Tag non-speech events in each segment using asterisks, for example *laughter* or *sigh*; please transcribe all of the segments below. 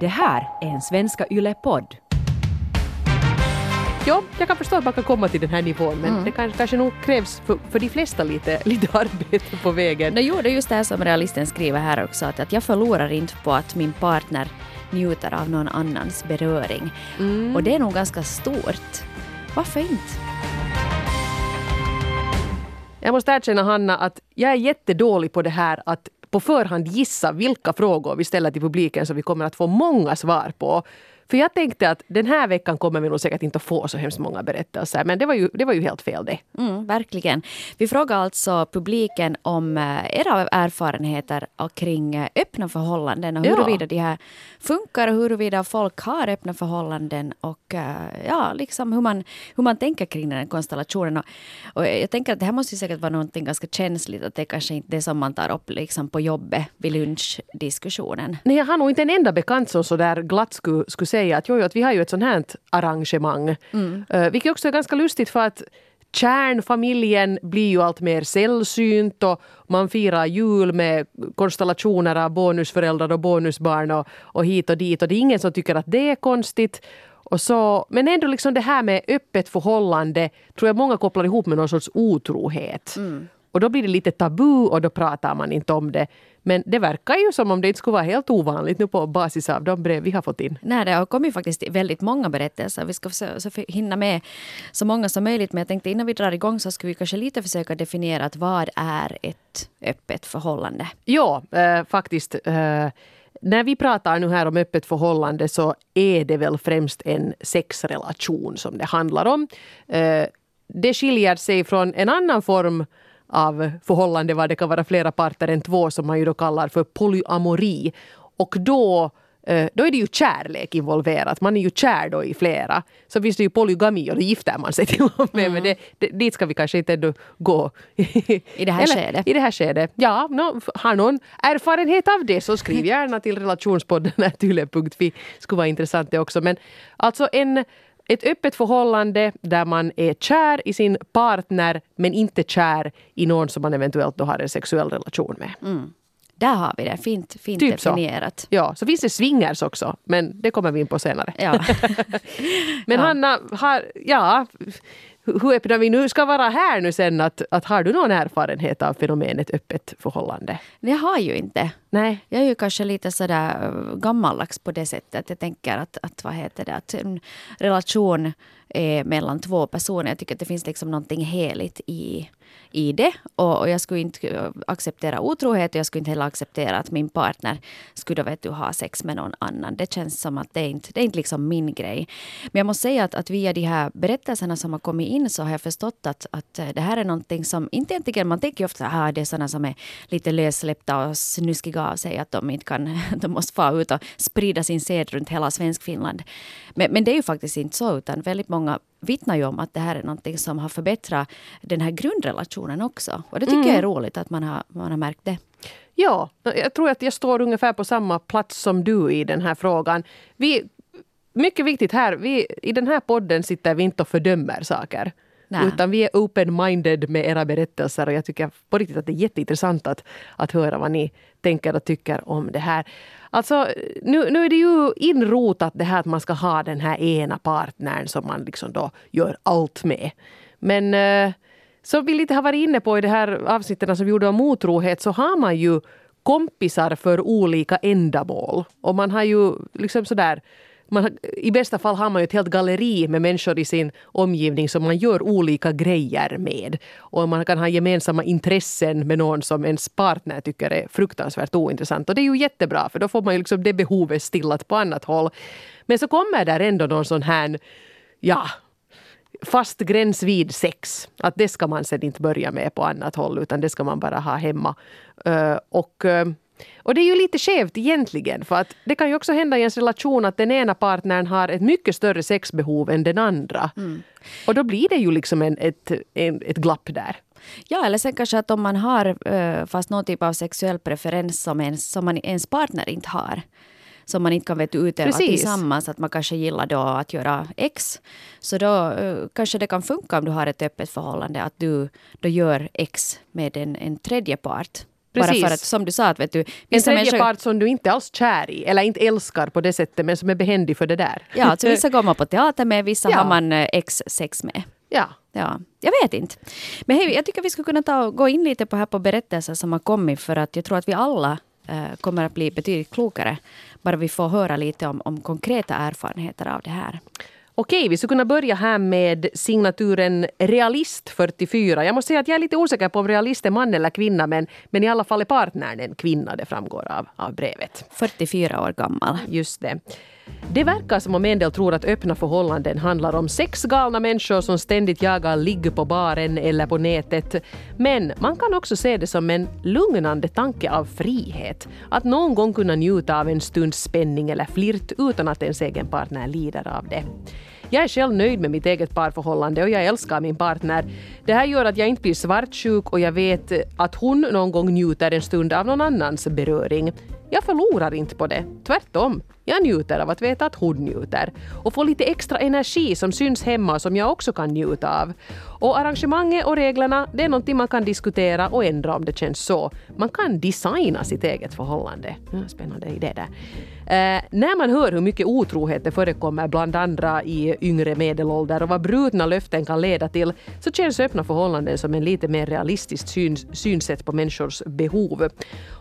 Det här är en Svenska Yle-podd. Ja, jag kan förstå att man kan komma till den här nivån men det kan, kanske nog krävs för, för de flesta lite, *laughs* lite arbete på vägen. No, jo, det är just det här som realisten skriver här också, att, att jag förlorar inte på att min partner njuter av någon annans beröring. Och det är nog ganska stort. Varför inte? Jag måste erkänna Hanna att jag är jättedålig på det här att på förhand gissa vilka frågor vi ställer till publiken som vi kommer att få många svar på. För jag tänkte att den här veckan kommer vi nog säkert inte att få så hemskt många berättelser. Men det var ju, det var ju helt fel det. Mm, verkligen. Vi frågar alltså publiken om eh, era erfarenheter kring eh, öppna förhållanden och Ja. huruvida de här funkar och huruvida folk har öppna förhållanden och eh, ja, liksom hur man, hur man tänker kring den här konstellationen. Och, och jag tänker att det här måste ju säkert vara någonting ganska känsligt att det är kanske inte det som man tar upp liksom på jobbet vid lunchdiskussionen. Nej, jag har nog inte en enda bekant som så där glatt skulle, skulle säga att, jo, jo, att vi har ju ett sånt här arrangemang. Mm. vilket också är ganska lustigt för att kärnfamiljen blir ju allt mer sällsynt och man firar jul med konstellationer av bonusföräldrar och bonusbarn och, och hit och dit och det är ingen som tycker att det är konstigt. Och så, men ändå liksom det här med öppet förhållande tror jag många kopplar ihop med någon sorts otrohet. Och då blir det lite tabu och då pratar man inte om det. Men det verkar ju som om det inte skulle vara helt ovanligt nu på basis av de brev vi har fått in. Nej, det har kommit faktiskt väldigt många berättelser. Vi ska försöka hinna med så många som möjligt. Men jag tänkte innan vi drar igång så skulle vi kanske lite försöka definiera att vad är ett öppet förhållande? Ja, eh, faktiskt. Eh, när vi pratar nu här om öppet förhållande så är det väl främst en sexrelation som det handlar om. Eh, det skiljer sig från en annan form av förhållande var det kan vara flera parter än två som man ju då kallar för polyamori. Och då eh, då är det ju kärlek involverat. Man är ju kär då i flera. Så finns det ju polygami och då gifter man sig *laughs* till och med. Men det, det, dit ska vi kanske inte ändå gå. I det här skedet. I det här skedet. Ja, no, har någon erfarenhet av det så skriv *laughs* gärna till relationspodden *laughs* tyle.fi. skulle vara intressant det också. Men alltså en, ett öppet förhållande där man är kär i sin partner men inte kär i någon som man eventuellt då har en sexuell relation med. Där har vi det, fint, fint Typ så. definierat. Ja, så finns det swingers också, men det kommer vi in på senare. Ja. *laughs* Men Ja. Hanna, har, ja, hur öppna vi nu ska vara här nu sen, att, att har du någon erfarenhet av fenomenet öppet förhållande? Det har ju inte. Nej. Jag är ju kanske lite sådär eh, gammaldags på det sättet. Jag tänker att, att vad heter det, att en relation är mellan två personer. Jag tycker att det finns liksom någonting heligt i, i det. Och, och jag skulle inte acceptera otrohet och jag skulle inte heller acceptera att min partner skulle vet du, ha sex med någon annan. Det känns som att det är inte det är inte liksom min grej. Men jag måste säga att, att via de här berättelserna som har kommit in så har jag förstått att, att det här är någonting som inte egentligen, man tänker ju ofta att det är sådana som är lite lössläppta och snuskiga av sig, att de inte kan, *laughs* de måste få ut och sprida sin sed runt hela Svenskfinland. Men, men det är ju faktiskt inte så, utan väldigt många vittnar ju om att det här är någonting som har förbättrat den här grundrelationen också. Och det tycker jag är roligt att man har, man har märkt det. Ja, jag tror att jag står ungefär på samma plats som du i den här frågan. Vi, mycket viktigt här, vi, i den här podden sitter vi inte och fördömer saker. Nej. Utan vi är open-minded med era berättelser och jag tycker på riktigt att det är jätteintressant att, att höra vad ni tänker och tycker om det här. Alltså, nu, nu är det ju inrotat det här att man ska ha den här ena partnern som man liksom då gör allt med. Men eh, som vi lite har varit inne på i det här avsnitten som vi gjorde om otrohet så har man ju kompisar för olika ändamål. Och man har ju liksom sådär man I bästa fall har man ju ett helt galleri med människor i sin omgivning som man gör olika grejer med. Och man kan ha gemensamma intressen med någon som ens partner tycker är fruktansvärt ointressant. Och det är ju jättebra för då får man ju liksom det behovet stillat på annat håll. Men så kommer där ändå någon sån här, ja, fast gräns vid sex. Att det ska man sen inte börja med på annat håll utan det ska man bara ha hemma. Eh, och, eh, och det är ju lite skevt egentligen för att det kan ju också hända i ens relation att den ena partnern har ett mycket större sexbehov än den andra. Och då blir det ju liksom en, ett, en, ett glapp där. Ja, eller sen kanske att om man har eh, fast någon typ av sexuell preferens som, ens, som man, ens partner inte har. Som man inte kan vet, utöva Precis. tillsammans. Att man kanske gillar då att göra ex. Så då eh, kanske det kan funka om du har ett öppet förhållande. Att du då gör ex med en, en tredje part. Precis. Bara för att, som du sa, att vet du, En tredje människor, part som du inte alls kär i, eller inte älskar på det sättet, men som är behändig för det där. ja, alltså vissa går man på teater med, vissa Ja. har man eh, ex-sex med. ja. Ja, jag vet inte. Men hej, jag tycker vi skulle kunna ta gå in lite på här på berättelser som har kommit för att jag tror att vi alla eh, kommer att bli betydligt klokare bara vi får höra lite om, om konkreta erfarenheter av det här. Okej, vi skulle kunna börja här med signaturen Realist 44. Jag måste säga att jag är lite osäker på om realist är man eller kvinna, men, men i alla fall är partnern en kvinna, det framgår av, av brevet. 44 år gammal. Just det. Det verkar som om en del tror att öppna förhållanden handlar om sex galna människor som ständigt jagar ligg på baren eller på nätet. Men man kan också se det som en lugnande tanke av frihet. Att någon gång kunna njuta av en stunds spänning eller flirt utan att ens egen partner lider av det. Jag är själv nöjd med mitt eget parförhållande och jag älskar min partner. Det här gör att jag inte blir svartsjuk och jag vet att hon någon gång njuter en stund av någon annans beröring. Jag förlorar inte på det. Tvärtom. Jag njuter av att veta att hon njuter. Och får lite extra energi som syns hemma och som jag också kan njuta av. Och arrangemanget och reglerna, det är någonting man kan diskutera och ändra om det känns så. Man kan designa sitt eget förhållande. Ja, spännande idé där. Eh, när man hör hur mycket otrohet det förekommer bland andra i yngre medelålder och vad brutna löften kan leda till så känns öppna förhållanden som en lite mer realistiskt syn, synsätt på människors behov.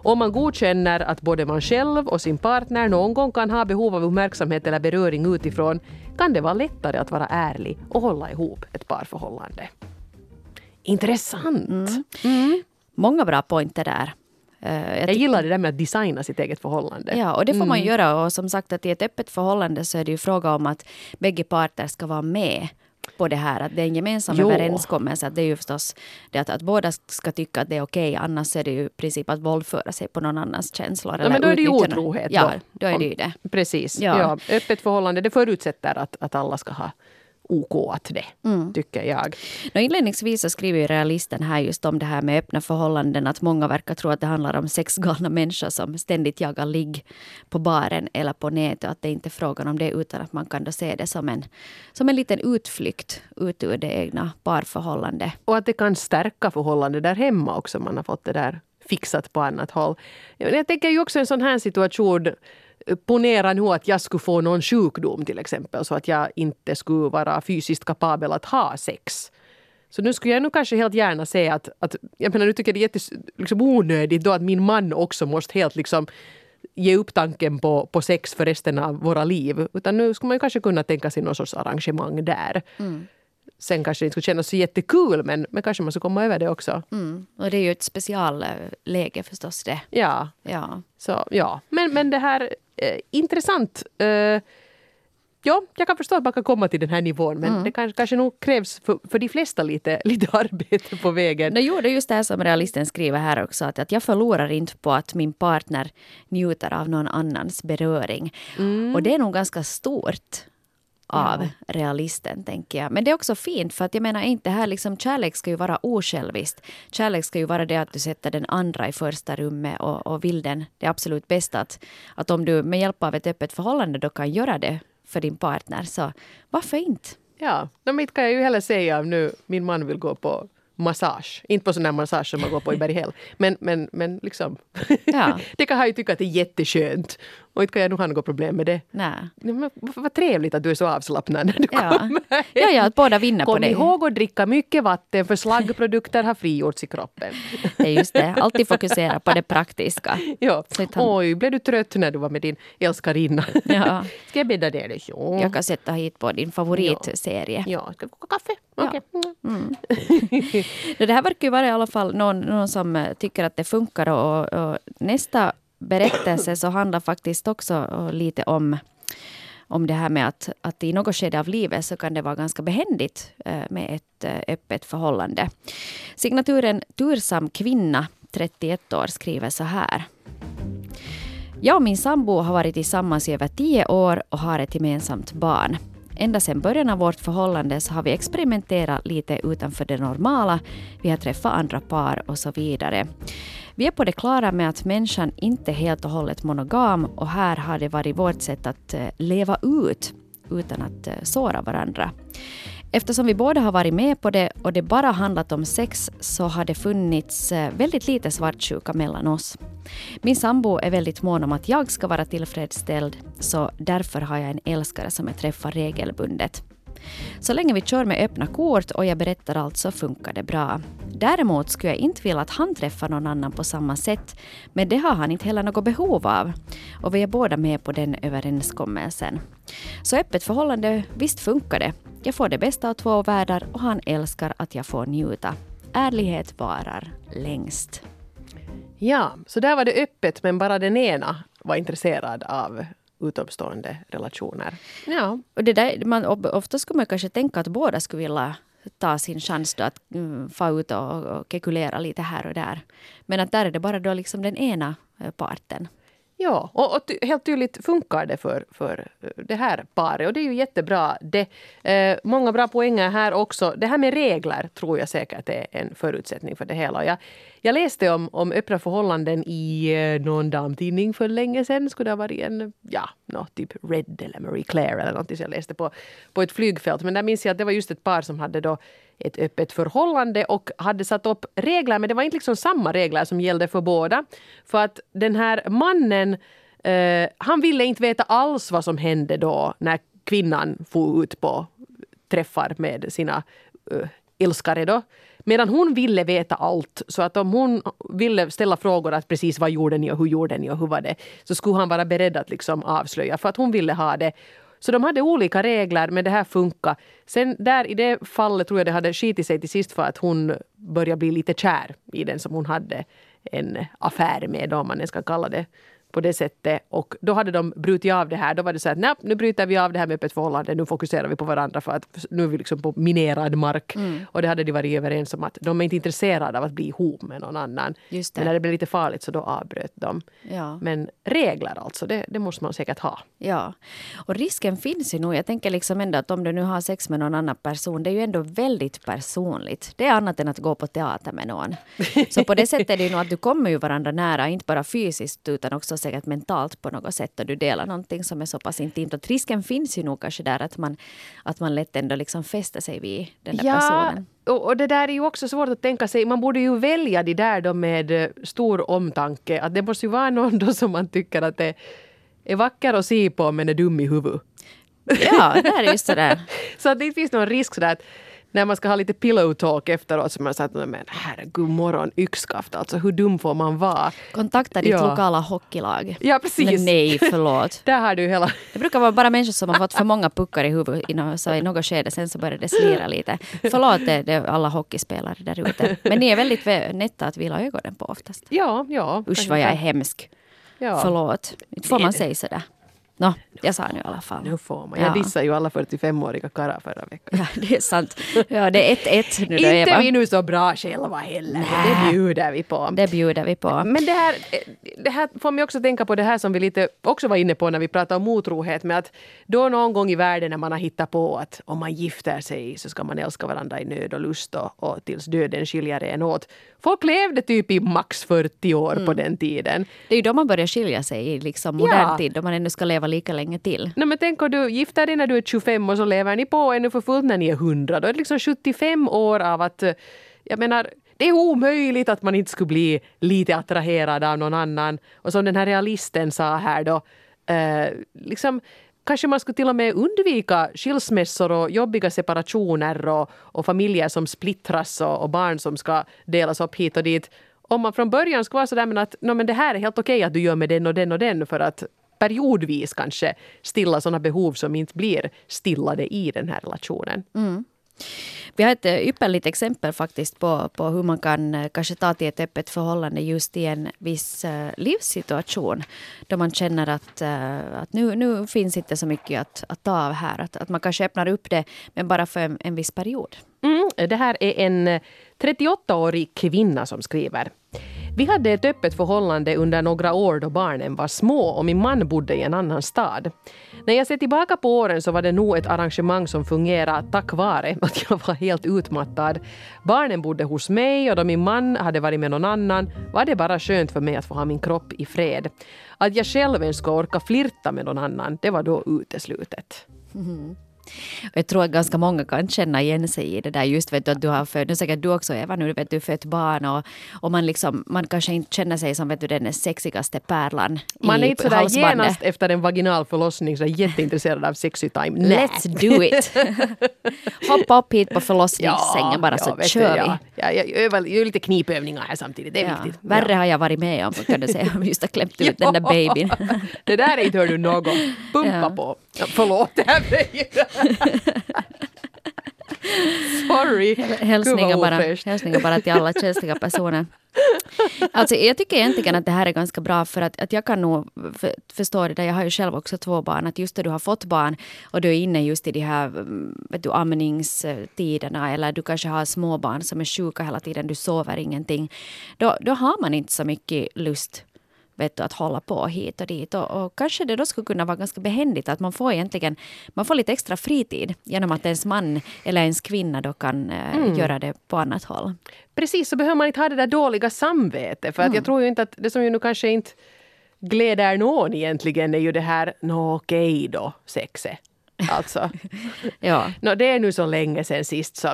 Om man godkänner att både man själv och sin partner någon gång kan ha behov av uppmärksamhet eller beröring utifrån kan det vara lättare att vara ärlig och hålla ihop ett parförhållande. Intressant! Mm. Mm. Många bra pointer där. Eh, Jag gillar det där med att designa sitt eget förhållande. Ja, och det får man göra. Och som sagt, att i ett öppet förhållande så är det ju fråga om att bägge parter ska vara med på det här. Att det är en gemensam Jo. överenskommelse. Att det är ju förstås det att, att båda ska tycka att det är okej. Annars är det ju i princip att våldföra sig på någon annans känslor. Ja, men då är det ju otrohet. Ja, då. då är det ju det. Precis. Ja. Ja. öppet förhållande det förutsätter att, att alla ska ha OK att det, Mm. tycker jag. Nå, inledningsvis så skriver ju realisten här just om det här med öppna förhållanden. Att många verkar tro att det handlar om sex galna människor som ständigt jagar ligg på baren eller på nätet. Att det inte är frågan om det utan att man kan då se det som en, som en liten utflykt ut ur det egna parförhållandet. Och att det kan stärka förhållandet där hemma också, man har fått det där fixat på annat håll. Jag tänker ju också en sån här situation Ponera nu att jag skulle få någon sjukdom till exempel så att jag inte skulle vara fysiskt kapabel att ha sex. Så nu skulle jag nog kanske helt gärna säga att, att jag menar nu tycker jag det är jättes, liksom onödigt då att min man också måste helt liksom ge upp tanken på, på sex för resten av våra liv. Utan nu skulle man kanske kunna tänka sig någon sorts arrangemang där. Sen kanske det inte skulle kännas så jättekul men, men kanske man skulle komma över det också. Mm. Och det är ju ett specialläge förstås det. Ja, Ja. så ja. Men, men det här, eh, intressant. Eh, ja, jag kan förstå att man kan komma till den här nivån men det kanske, kanske nog krävs för, för de flesta lite, *laughs* lite arbete på vägen. No, jo, det är just det här som realisten skriver här också. Att, att jag förlorar inte på att min partner njuter av någon annans beröring. Och det är nog ganska stort av realisten, tänker jag. Men det är också fint, för att jag menar inte här liksom kärlek ska ju vara osjälviskt. Kärlek ska ju vara det att du sätter den andra i första rummet och, och vill den det absolut bästa. Att, att om du med hjälp av ett öppet förhållande då kan göra det för din partner, så varför inte? Ja, no, inte kan jag ju heller säga om nu min man vill gå på massage. Inte på sån där massage som man går på i Berghäll. Men, men, men liksom. Ja. *laughs* det kan han ju tycka att det är jätteskönt. Och inte kan jag nog ha något problem med det. Nej. Men vad trevligt att du är så avslappnad när du Ja. kommer. Ja, ja, att båda vinner på Kom det. ihåg att dricka mycket vatten för slaggprodukter har frigjorts i kroppen. *laughs* Det är just det. Alltid fokusera på det praktiska. Ja. Han- Oj, blev du trött när du var med din älskarinna? Ja. *laughs* Ska jag bädda ner dig? Ja. Jag kan sätta hit på din favoritserie. Ja, ska vi koka kaffe? Ja. Okej. Mm. *laughs* Det här verkar ju vara i alla fall någon, någon som eh, tycker att det funkar. Och, och nästa berättelse så handlar faktiskt också eh, lite om om det här med att, att i något skede av livet så kan det vara ganska behändigt eh, med ett eh, öppet förhållande. Signaturen Tursam kvinna, 31 år, skriver så här. Jag och min sambo har varit tillsammans i över 10 år och har ett gemensamt barn. Ända sedan början av vårt förhållande så har vi experimenterat lite utanför det normala. Vi har träffat andra par och så vidare. Vi är på det klara med att människan inte är helt och hållet monogam och här har det varit vårt sätt att eh, leva ut utan att eh, såra varandra. Eftersom vi båda har varit med på det och det bara handlat om sex så har det funnits eh, väldigt lite svartsjuka mellan oss. Min sambo är väldigt mån om att jag ska vara tillfredsställd så därför har jag en älskare som jag träffar regelbundet. Så länge vi kör med öppna kort och jag berättar allt så funkar det bra. Däremot skulle jag inte vilja att han träffar någon annan på samma sätt, men det har han inte heller något behov av. Och vi är båda med på den överenskommelsen. Så öppet förhållande, visst funkar det. Jag får det bästa av två världar och han älskar att jag får njuta. Ärlighet varar längst. Ja, så där var det öppet men bara den ena var intresserad av utomstående relationer. Ja. Och det där, man, ofta skulle man kanske tänka att båda skulle vilja ta sin chans då att mm, få ut och, och kekulera lite här och där. Men att där är det bara då liksom den ena eh, parten. Ja, och, och helt tydligt funkar det för, för eh, det här paret och det är ju jättebra. Det, eh, många bra poänger här också. Det här med regler tror jag säkert är en förutsättning för det hela. Jag, jag läste om, om öppna förhållanden i eh, någon damtidning för länge sedan. Skulle det ha varit en, ja, no, typ Red eller Marie Claire eller något som jag läste på, på ett flygfält. Men där minns jag att det var just ett par som hade då ett öppet förhållande och hade satt upp regler, men det var inte liksom samma regler som gällde för båda. För att den här mannen, eh, han ville inte veta alls vad som hände då när kvinnan for ut på träffar med sina eh, älskare då. Medan hon ville veta allt. Så att om hon ville ställa frågor att precis vad gjorde ni och hur gjorde ni och hur var det? Så skulle han vara beredd att liksom avslöja för att hon ville ha det. Så de hade olika regler men det här funkar. Sen där i det fallet tror jag det hade skitit sig till sist för att hon började bli lite kär i den som hon hade en affär med om man ska kalla det på det sättet. Och då hade de brutit av det här. Då var det så att nej, nu bryter vi av det här med öppet förhållande. Nu fokuserar vi på varandra för att nu är vi liksom på minerad mark. Mm. Och det hade de varit överens om att de är inte intresserade av att bli ihop med någon annan. Men när det blev lite farligt så då avbröt de. Ja. Men regler alltså, det, det, måste man säkert ha. Ja. Och risken finns ju nog. Jag tänker liksom ändå att om du nu har sex med någon annan person, det är ju ändå väldigt personligt. Det är annat än att gå på teater med någon. *laughs* Så på det sättet är det ju nog att du kommer ju varandra nära, inte bara fysiskt utan också säkert mentalt på något sätt och du delar någonting som är så pass intimt. Och risken finns ju nog kanske där att man, att man lätt ändå liksom fäster sig vid den där ja, personen. Och, och det där är ju också svårt att tänka sig. Man borde ju välja de där då med eh, stor omtanke. Att det måste ju vara någon då som man tycker att det är vacker att se på men är dum i huvudet. Ja, det är just sådär. *laughs* så att det finns någon risk sådär att när man ska ha lite pillow talk efteråt så man säger att men herregud morgon yxskaft alltså hur dum får man vara? Kontakta ditt ja. lokala hockeylag. Ja precis. Men nej förlåt. *laughs* Där har du hela. Det brukar vara bara människor som har fått för många puckar i huvudet så i något skede sen så börjar det slira lite. Förlåt det, det alla hockeyspelare där ute. Men ni är väldigt nätta att vila ögonen på oftast. Ja, ja. Usch vad jag är hemsk. Ja. Förlåt. Inte får man säga sådär. Nå, jag sa nu i alla fall. Nu får man. Jag ja. dissade ju alla 45-åriga karlar förra veckan. Ja, det är sant. Ja, det är 1-1 nu då, Inte Eva. vi nu så bra själva heller. Nä. Det bjuder vi på. Det bjuder vi på. Men det här, det här får mig också tänka på det här som vi lite också var inne på när vi pratade om otrohet. Med att då någon gång i världen när man har hittat på att om man gifter sig så ska man älska varandra i nöd och lust och, och tills döden skiljer en åt. Folk levde typ i max 40 år mm. på den tiden. Det är ju då man börjar skilja sig i liksom modern ja. tid, då man ännu ska leva lika länge till. Nej, men tänk om du gifter dig när du är 25 och så lever ni på ännu för fullt när ni är 100. Då är det liksom 75 år av att, eh, jag menar, det är omöjligt att man inte skulle bli lite attraherad av någon annan. Och som den här realisten sa här då, eh, liksom Kanske man skulle till och med undvika skilsmässor och jobbiga separationer och, och familjer som splittras och, och, barn som ska delas upp hit och dit. Om man från början skulle vara sådär men att no, men det här är helt okej att du gör med den och den och den för att periodvis kanske stilla sådana behov som inte blir stillade i den här relationen. Mm. Vi har ett eh, ypperligt exempel faktiskt på, på hur man kan eh, kanske ta till ett öppet förhållande just i en viss uh, livssituation. Då man känner att, att nu, nu finns inte så mycket att, att ta av här. Att, att man kanske öppnar upp det, men bara för en, en viss period. Mm, det här är en 38-årig kvinna som skriver. Vi hade ett öppet förhållande under några år då barnen var små och min man bodde i en annan stad. När jag ser tillbaka på åren så var det nog ett arrangemang som fungerade tack vare *laughs* att jag var helt utmattad. Barnen bodde hos mig och då min man hade varit med någon annan var det bara skönt för mig att få ha min kropp i fred. Att jag själv ens ska orka flirta med någon annan, det var då uteslutet. Mm. Jag tror att ganska många kan känna igen sig i det där just vet du, att du har fött, nu säkert du också Eva, nu vet du fött barn och, och man, liksom, man kanske inte känner sig som vet du, den sexigaste pärlan Man är inte sådär genast efter en vaginal förlossning så jätteintresserad av sexy time. Let's do it! *laughs* Hoppa upp hit på förlossningssängen bara så vet du, kör vi. Ja, ja, jag övar, gör lite knipövningar här samtidigt, det är Ja, viktigt. värre Ja. har jag varit med om kan du säga. Just har klämt ut *laughs* den där babyn. det där är inte hör du något. Pumpa Ja. på. Ja, förlåt, det här blev ju... Sorry. Hälsningar bara, hälsningar bara till alla känsliga personer. Alltså, jag tycker egentligen att det här är ganska bra för att, att jag kan nog för, förstå det där. Jag har ju själv också två barn. Att just när du har fått barn och du är inne just i de här mm, vet du, amningstiderna eller du kanske har småbarn som är sjuka hela tiden, du sover ingenting. Då, då har man inte så mycket lust vet du, att hålla på hit och dit. Och, och kanske det då skulle kunna vara ganska behändigt att man får egentligen man får lite extra fritid genom att ens man eller ens kvinna då kan eh, göra det på annat håll. Precis, så behöver man inte ha det där dåliga samvetet. För att Mm. jag tror ju inte att det som ju nu kanske inte gläder någon egentligen är ju det här, nå okej då, sexet. Alltså, *laughs* Ja. nå, det är nu så länge sen sist så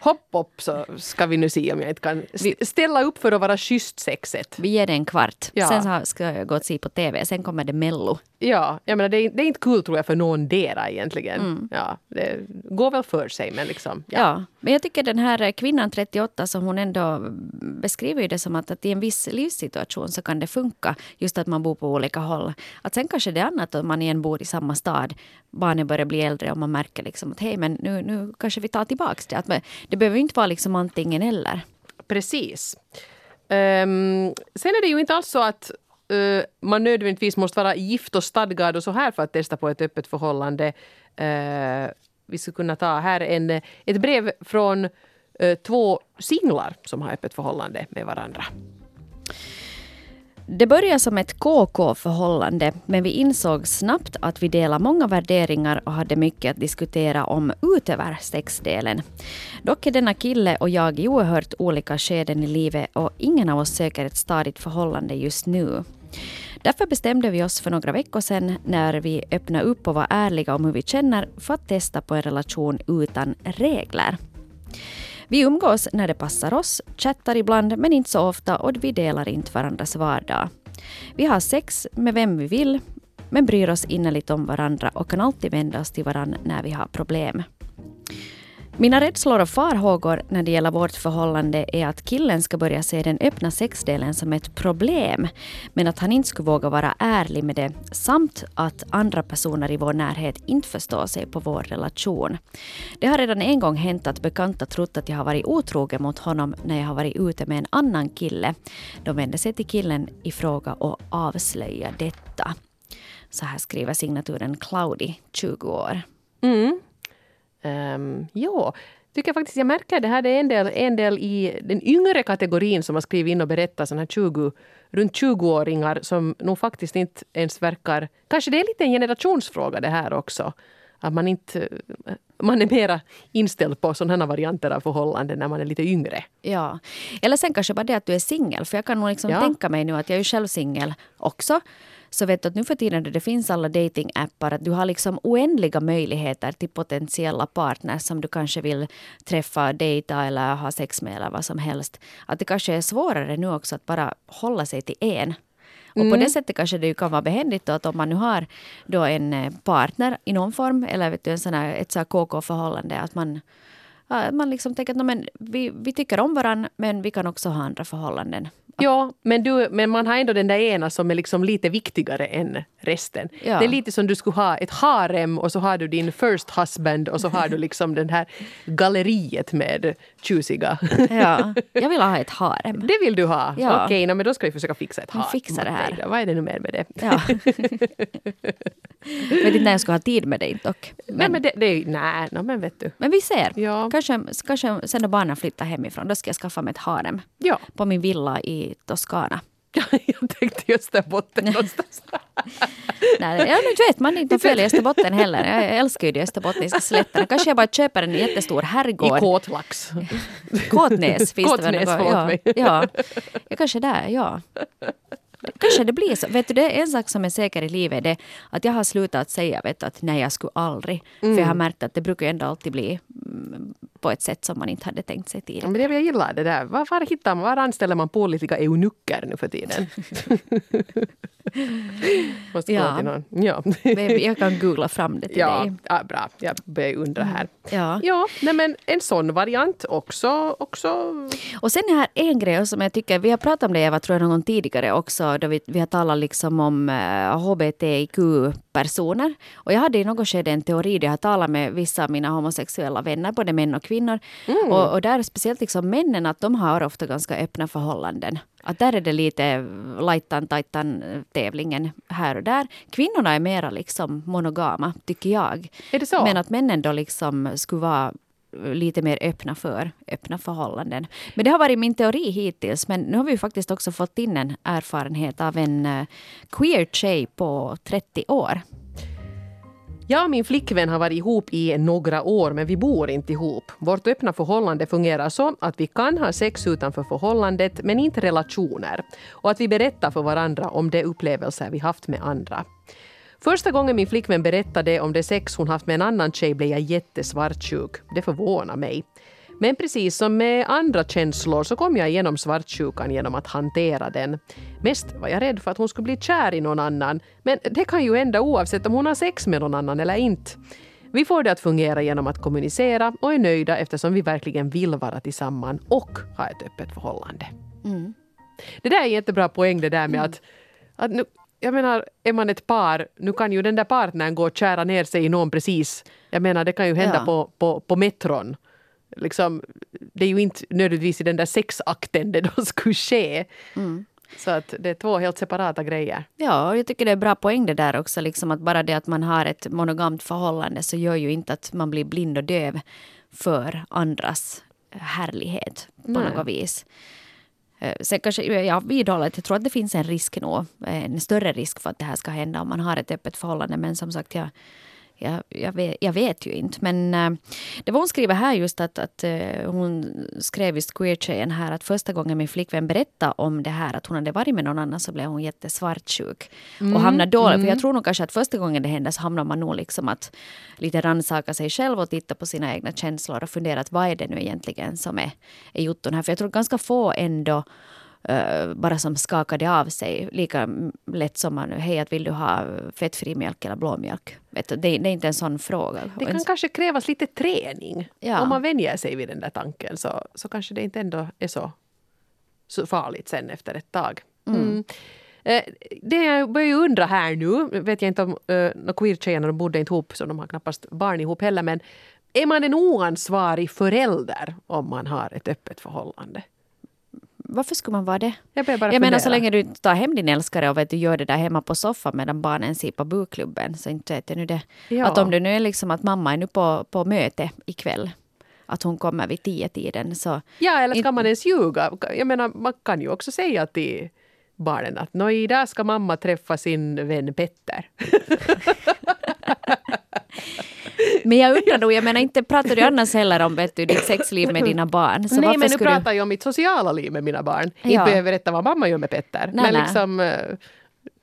hopp upp så ska vi nu se om jag inte kan st- ställa upp för att vara schysst sexet. Vi ger det en kvart. Ja. Sen ska jag gå och se på TV. Sen kommer det Mello. Ja, jag menar det är, det är inte kul tror jag för någon dera egentligen. Mm. Ja, det går väl för sig men liksom. Ja. Ja. Men jag tycker den här kvinnan 38 som hon ändå beskriver det som att, att i en viss livssituation så kan det funka. Just att man bor på olika håll. Att sen kanske det är annat om man igen bor i samma stad. Barnen börjar bli äldre och man märker liksom att hej men nu, nu kanske vi tar tillbaks det. Att man, det behöver ju inte vara liksom antingen eller. Precis. Ehm, sen är det ju inte alls så att uh, man nödvändigtvis måste vara gift och stadgad och så här för att testa på ett öppet förhållande. Uh, vi skulle kunna ta här en, ett brev från uh, två singlar som har öppet förhållande med varandra. Det började som ett KK-förhållande men vi insåg snabbt att vi delar många värderingar och hade mycket att diskutera om utöver sexdelen. Dock är denna kille och jag i oerhört olika skeden i livet och ingen av oss söker ett stadigt förhållande just nu. Därför bestämde vi oss för några veckor sedan när vi öppnade upp och var ärliga om hur vi känner för att testa på en relation utan regler. Vi umgås när det passar oss, chattar ibland men inte så ofta och vi delar inte varandras vardag. Vi har sex med vem vi vill men bryr oss innerligt om varandra och kan alltid vända oss till varandra när vi har problem. Mina rädslor och farhågor när det gäller vårt förhållande är att killen ska börja se den öppna sexdelen som ett problem, men att han inte skulle våga vara ärlig med det, samt att andra personer i vår närhet inte förstår sig på vår relation. Det har redan en gång hänt att bekanta trott att jag har varit otrogen mot honom när jag har varit ute med en annan kille. De vände sig till killen i fråga och avslöjade detta. Så här skriver signaturen Cloudy, 20 år. Mm. Um, ja, tycker faktiskt jag märker det här. Det är en del, en del i den yngre kategorin som har skrivit in och berättat såna här 20, runt 20-åringar som nog faktiskt inte ens verkar... Kanske det är lite en generationsfråga det här också. Att man inte... Man är mera inställd på sådana varianter av förhållanden när man är lite yngre. Ja. Eller sen kanske bara det att du är singel. För jag kan nog liksom Ja. tänka mig nu att jag är ju själv singel också. Så vet du att nu för tiden när det finns alla datingappar att du har liksom oändliga möjligheter till potentiella partners som du kanske vill träffa, dejta eller ha sex med eller vad som helst. Att det kanske är svårare nu också att bara hålla sig till en. Och på det sättet kanske det ju kan vara behändigt då att om man nu har då en eh, partner i någon form eller vet du, en sån här, ett så här KK-förhållande att man Ja, man liksom tänker att "Nå, men vi, vi tycker om varandra men vi kan också ha andra förhållanden. Ja, men, du, men man har ändå den där ena som är liksom lite viktigare än resten. Ja. Det är lite som du skulle ha ett harem och så har du din first husband och så har du liksom den här galleriet med tjusiga. Ja, *laughs* jag vill ha ett harem. Det vill du ha? Ja. Okej, nå, men då ska vi försöka fixa ett harem. fixar det här. Vad är det nu mer med det? Ja. *laughs* vet inte när jag ska ha tid med dig dock. Men, nej, Men, det, det nej, no, men vet du. men vi ser. Ja. Kanske, kanske sen när barnen flyttar hemifrån, då ska jag skaffa mig ett harem. Ja, På min villa i Toscana. *laughs* jag tänkte Österbotten *laughs* någonstans. Nej, jag inte vet, man inte fel i Österbotten heller. Jag älskar ju de österbottniska slätterna. Kanske jag bara köper en jättestor I herrgård. kåtlax. *laughs* Kåtnäs finns det väl Kåtnäs, något? ja, mig. ja. ja, kanske där, ja. Kanske det blir så. Vet du, det är en sak som är säker i livet. Det att jag har slutat säga vet att nej, jag skulle aldrig. För jag har märkt att det brukar ju ändå alltid bli mm, på ett sätt som man inte hade tänkt sig tidigare. Men det jag gillar det där. Var, var hittar man, var anställer man pålitliga eunucker nu för tiden? *laughs* Måste Ja. till någon. Ja. Men Jag kan googla fram det till Ja, dig. ja, bra. Jag börjar undra här. Ja. Ja, nej men en sån variant också. också. Och sen här en grej som jag tycker, vi har pratat om det Eva, tror jag någon gång tidigare också, då vi, vi har talat liksom om eh, hbtq-personer. Och jag hade i något skede en teori där jag har talat med vissa av mina homosexuella vänner, både män och kvinnor. Och, och där är speciellt liksom männen, att de har ofta ganska öppna förhållanden. Att där är det lite lajtan tajtan tävlingen här och där. Kvinnorna är mera liksom monogama, tycker jag. Är det så? Men att männen då liksom skulle vara lite mer öppna för öppna förhållanden. Men det har varit min teori hittills. Men nu har vi faktiskt också fått in en erfarenhet av en eh, queer tjej på 30 år. Jag och min flickvän har varit ihop i några år men vi bor inte ihop. Vårt öppna förhållande fungerar så att vi kan ha sex utanför förhållandet men inte relationer. Och att vi berättar för varandra om de upplevelser vi haft med andra. Första gången min flickvän berättade om det sex hon haft med en annan tjej blev jag jättesvartsjuk. Det förvånar mig. Men precis som med andra känslor så kom jag igenom svartsjukan genom att hantera den. Mest var jag rädd för att hon skulle bli kär i någon annan. Men det kan ju hända oavsett om hon har sex med någon annan eller inte. Vi får det att fungera genom att kommunicera och är nöjda eftersom vi verkligen vill vara tillsammans och ha ett öppet förhållande. Det där är en jättebra poäng det där med att, att nu, jag menar, är man ett par, nu kan ju den där partnern gå och kära ner sig i någon precis. Jag menar, det kan ju hända Ja. på, på, på metron. Liksom, det är ju inte nödvändigtvis i den där sexakten det då *laughs* skulle ske. Så att det är två helt separata grejer. Ja, och jag tycker det är bra poäng det där också. Liksom att bara det att man har ett monogamt förhållande så gör ju inte att man blir blind och döv för andras härlighet på Nej. något vis. Eh, Sen kanske, jag vidhåller att jag tror att det finns en risk nog, en större risk för att det här ska hända om man har ett öppet förhållande. Men som sagt, jag, jag, jag, vet, jag vet ju inte. Men eh, det var hon skriver här just att, att eh, hon skrev just queer-tjejen här att första gången min flickvän berättade om det här att hon hade varit med någon annan så blev hon jättesvartsjuk. Och hamnade dåligt. För jag tror nog kanske att första gången det hände så hamnar man nog liksom att lite rannsaka sig själv och titta på sina egna känslor och fundera att vad är det nu egentligen som är, är jotton här. För jag tror ganska få ändå eh, bara som skakade av sig lika lätt som man hej att vill du ha fettfri mjölk eller blåmjölk. Vet du, det, det är inte en sån fråga. Det Och en- kan kanske krävas lite träning. Ja. Om man vänjer sig vid den där tanken så, så kanske det inte ändå är så, så farligt sen efter ett tag. Mm. Eh, Det jag börjar undra här nu, vet jag inte om uh, queer-tjejerna de bodde inte ihop så de har knappast barn ihop heller men är man en oansvarig förälder om man har ett öppet förhållande? Varför skulle man vara det? Jag jag menar så länge du inte tar hem din älskare och vet, du gör det där hemma på soffan medan barnen ser på bukklubben. Så inte vet jag nu det. Ja. Att om det nu är liksom att mamma är nu på, på möte ikväll. Att hon kommer vid tio tiden så Ja, eller ska man ens ljuga? Jag menar, man kan ju också säga till barnen att "Nå, idag ska mamma träffa sin vän Petter. *laughs* Men jag undrar nog, jag menar inte pratar du annars heller om vet du, ditt sexliv med dina barn? Så Nej, men nu pratar jag om mitt sociala liv med mina barn. Ja. Inte behöver berätta vad mamma gör med Petter. Nej, men nej. liksom, eh,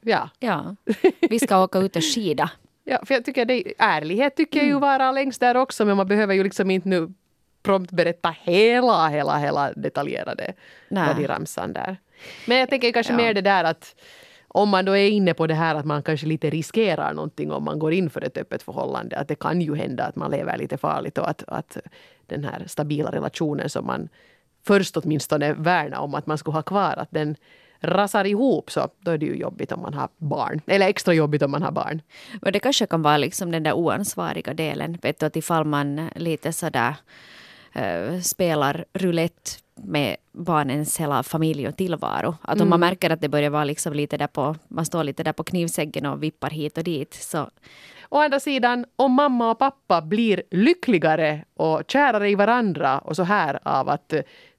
ja. Ja, vi ska åka ut och skida. *laughs* ja. För jag tycker det, ärlighet tycker Mm. jag ju vara längst där också, men man behöver ju liksom inte nu prompt berätta hela, hela, hela detaljerade Nej. vad de ramsan där. Men jag tänker kanske Ja. mer det där att om man då är inne på det här att man kanske lite riskerar någonting om man går in för ett öppet förhållande. Att det kan ju hända att man lever lite farligt och att, att den här stabila relationen som man först åtminstone värnar om att man skulle ha kvar, att den rasar ihop så då är det ju jobbigt om man har barn. Eller extra jobbigt om man har barn. Och det kanske kan vara liksom den där oansvariga delen. Vet du, att ifall man lite sådär äh, spelar roulette med barnens hela familj och tillvaro. Att om man märker att det börjar vara liksom lite där på, man står lite där på knivsäggen och vippar hit och dit. Så Å andra sidan, om mamma och pappa blir lyckligare och kärare i varandra och så här av att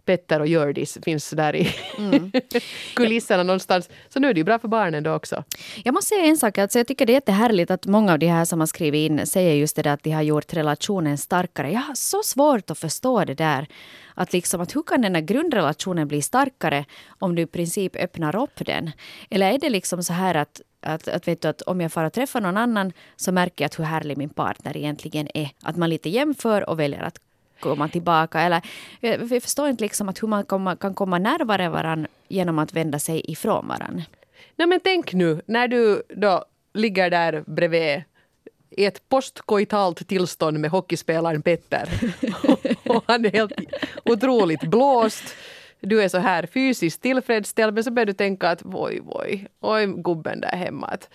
Petter och Hjördis finns där i mm. *laughs* kulisserna någonstans. Så nu är det ju bra för barnen då också. Jag måste säga en sak. Alltså jag tycker det är jättehärligt att många av de här som har skrivit in säger just det där att de har gjort relationen starkare. Jag har så svårt att förstå det där. Att, liksom, att hur kan den här grundrelationen bli starkare om du i princip öppnar upp den? Eller är det liksom så här att att, att, vet du, att om jag får träffa någon annan så märker jag att hur härlig min partner egentligen är. Att man lite jämför och väljer att komma tillbaka. Eller, eh, jag förstår inte liksom att hur man komma, kan komma närmare varandra genom att vända sig ifrån varandra. Nej, men tänk nu när du då ligger där bredvid i ett postkoitalt tillstånd med hockeyspelaren Petter. *laughs* och han är helt otroligt blåst. Du är så här fysiskt tillfredsställd men så börjar du tänka att oj, oj, oj gubben där hemma. Att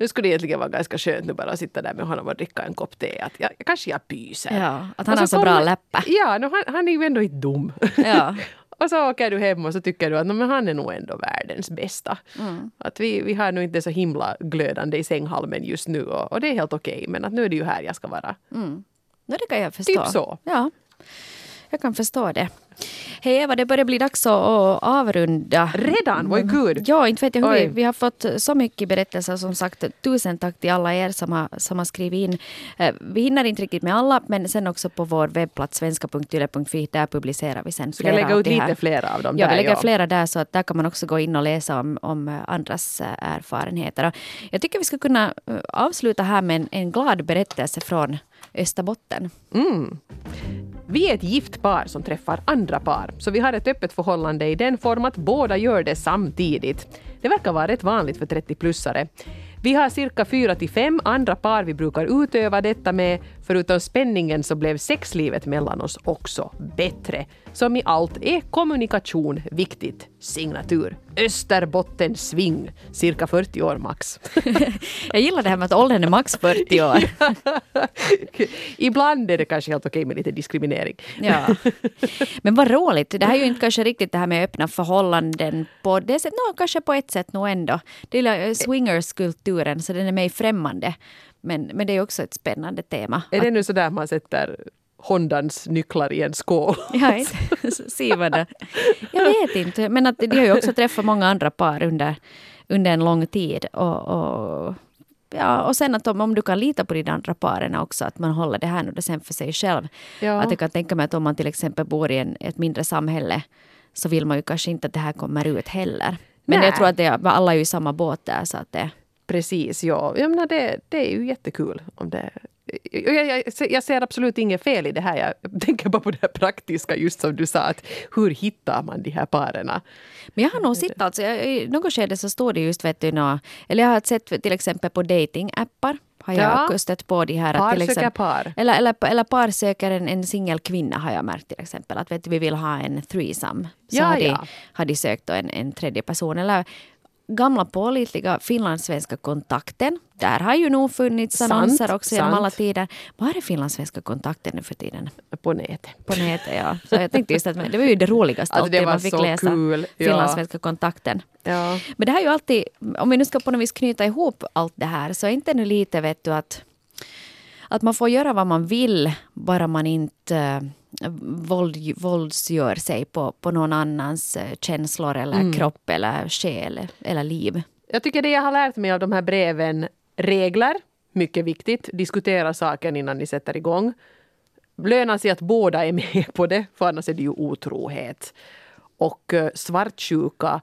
nu skulle det egentligen vara ganska skönt nu bara att sitta där med honom och dricka en kopp te. Att jag, kanske jag pyser. Ja, att han har så, så bra läppar. Ja, no, han, han är ju ändå inte dum. Ja. *laughs* och så åker du hem och så tycker du att no, men han är nog ändå världens bästa. Mm. Att vi, vi har nog inte så himla glödande i sänghalmen just nu och, och det är helt okej. Okay, men att nu är det ju här jag ska vara. Mm. No, det kan jag förstå. Typ så. Ja, jag kan förstå det. Hej Eva, det börjar bli dags att avrunda. Redan? Vad gud! Ja, inte vet jag hur vi, vi har fått så mycket berättelser som sagt. Tusen tack till alla er som har, som har skrivit in. Eh, vi hinner inte riktigt med alla, men sen också på vår webbplats svenska.yle.fi. Där publicerar vi sen flera. Vi lägga ut lite flera av dem ja, där. vi lägger ja. flera där så att där kan man också gå in och läsa om, om andras eh, erfarenheter. Jag tycker vi ska kunna eh, avsluta här med en, en glad berättelse från Österbotten. Mm. Vi är ett gift par som träffar andra par, så vi har ett öppet förhållande i den form att båda gör det samtidigt. Det verkar vara rätt vanligt för 30-plussare. Vi har cirka fyra till fem andra par vi brukar utöva detta med. Förutom spänningen så blev sexlivet mellan oss också bättre. Som i allt är kommunikation viktigt. Signatur Österbotten Swing, cirka 40 år max. *laughs* Jag gillar det här med att åldern är max 40 *laughs* år. Ibland är det kanske helt okej med lite diskriminering. Ja. *laughs* Men vad roligt. Det här är ju inte kanske riktigt det här med öppna förhållanden på det sättet. No, kanske på ett sätt nog ändå. Det är swingerskulturen, så den är mig främmande. Men, men det är också ett spännande tema. Är det nu så där man sätter Hondans nycklar i en skål. Ja, *laughs* det. Jag vet inte, men att de har ju också träffat många andra par under, under en lång tid. Och, och, ja, och sen att om, om du kan lita på de andra paren också, att man håller det här nu sen för sig själv. Ja. Att jag kan tänka mig att om man till exempel bor i en, ett mindre samhälle så vill man ju kanske inte att det här kommer ut heller. Men Nej. jag tror att det, alla är ju i samma båt där. Så att det... Precis, ja. Jag menar, det, det är ju jättekul om det jag, jag, jag, ser absolut inget fel i det här. Jag tänker bara på det här praktiska, just som du sa. Att hur hittar man de här paren? Men jag har nog sett, alltså, i något skede så står det just, vet du, nå, eller jag har sett till exempel på datingappar har jag ja. stött på de här. Par till exempel, par. Eller, eller, eller par söker en, en singel kvinna har jag märkt till exempel. Att vet vi vill ha en threesome. Så ja, har, de, ja. har de sökt en, en tredje person. Eller gamla pålitliga finlandssvenska kontakten. Där har ju nog funnits annonser också genom alla tider. Var är finlandssvenska kontakten nu för tiden? På nätet. På nätet, ja. Så jag tänkte just att det var ju det roligaste alltså, det man fick läsa. Cool. Finlandssvenska ja. kontakten. Ja. Men det här är ju alltid, om vi nu ska på något vis knyta ihop allt det här, så är inte nu lite vet du att att man får göra vad man vill, bara man inte våld, våldsgör sig på, på någon annans eh, känslor eller mm. kropp eller själ eller liv. Jag tycker det jag har lärt mig av de här breven, regler, mycket viktigt. Diskutera saken innan ni sätter igång. Löna sig att båda är med på det, för annars är det ju otrohet. Och eh, svartsjuka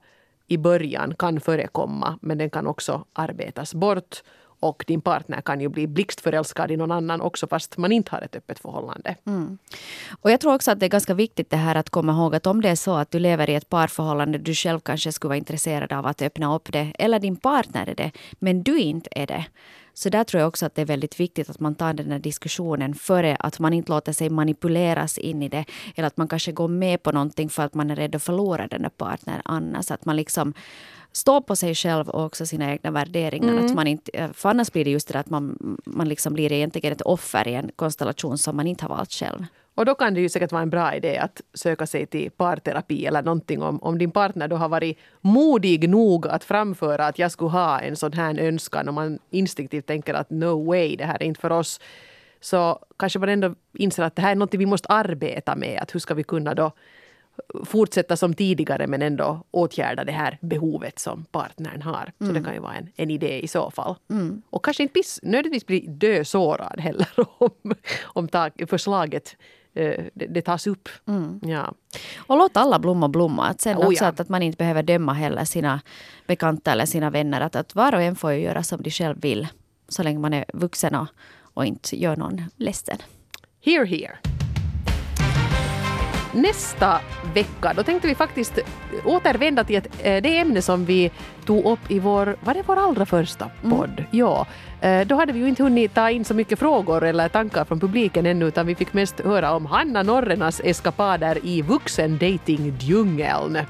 i början kan förekomma, men den kan också arbetas bort och din partner kan ju bli blixtförälskad i någon annan också fast man inte har ett öppet förhållande. Mm. Och jag tror också att det är ganska viktigt det här att komma ihåg att om det är så att du lever i ett parförhållande, du själv kanske skulle vara intresserad av att öppna upp det, eller din partner är det, men du inte är det. Så där tror jag också att det är väldigt viktigt att man tar den här diskussionen före att man inte låter sig manipuleras in i det. Eller att man kanske går med på någonting för att man är rädd att förlora den där partnern annars. Att man liksom stå på sig själv och också sina egna värderingar. Mm. Att man inte, för annars blir det just det att man, man liksom blir egentligen ett offer i en konstellation som man inte har valt själv. Och då kan det ju säkert vara en bra idé att söka sig till parterapi eller någonting om, om din partner då har varit modig nog att framföra att jag skulle ha en sån här önskan och man instinktivt tänker att no way, det här är inte för oss. Så kanske man ändå inser att det här är något vi måste arbeta med. Att hur ska vi kunna då fortsätta som tidigare men ändå åtgärda det här behovet som partnern har. Så det kan ju vara en, en idé i så fall. Och kanske inte bis, nödvändigtvis bli dösårad heller *laughs* om, om ta, förslaget eh, det, det tas upp. Ja. Och låt alla blommor blomma. Att sen Oh, också ja. att, att man inte behöver döma heller sina bekanta eller sina vänner. Att, att var och en får ju göra som de själv vill. Så länge man är vuxen och, och inte gör någon ledsen. Here, here. Nästa vecka då tänkte vi faktiskt återvända till ett, eh, det ämne som vi tog upp i vår, var det vår allra första podd? Ja. Eh, Då hade vi ju inte hunnit ta in så mycket frågor eller tankar från publiken ännu utan vi fick mest höra om Hanna Norrenas eskapader i vuxendating-djungeln. Eh,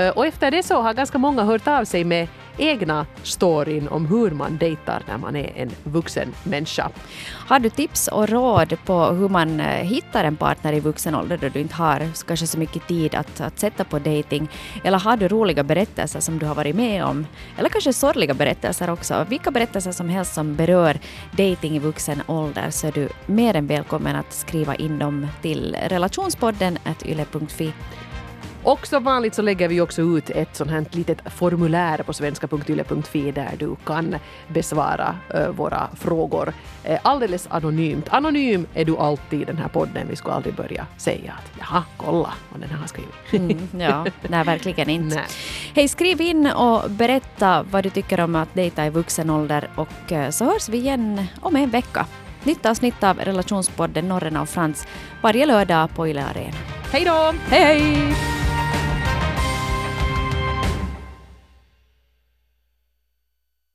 Eh, och efter det så har ganska många hört av sig med egna storyn om hur man dejtar när man är en vuxen människa. Har du tips och råd på hur man eh, hittar en partner i vuxen ålder då du inte har kanske så mycket tid att, att sätta på dating? Eller har du roliga berättelser som du har varit med om? Eller kanske sorgliga berättelser också? Vilka berättelser som helst som berör dating i vuxen ålder så är du mer än välkommen att skriva in dem till relationspodden yle.fi. Och som vanligt så lägger vi också ut ett sånt här litet formulär på svenska.yle.fi där du kan besvara eh, våra frågor eh, alldeles anonymt. Anonym är du alltid i den här podden. Vi skulle aldrig börja säga att jaha, kolla vad den här har skrivit. *laughs* Mm, ja, nej verkligen *laughs* inte. Nej. Hej, skriv in och berätta vad du tycker om att dejta i vuxen ålder och eh, så hörs vi igen om en vecka. Nytt avsnitt av relationspodden Norren och Frans varje lördag på Yle Arena. Hej då! Hej hej!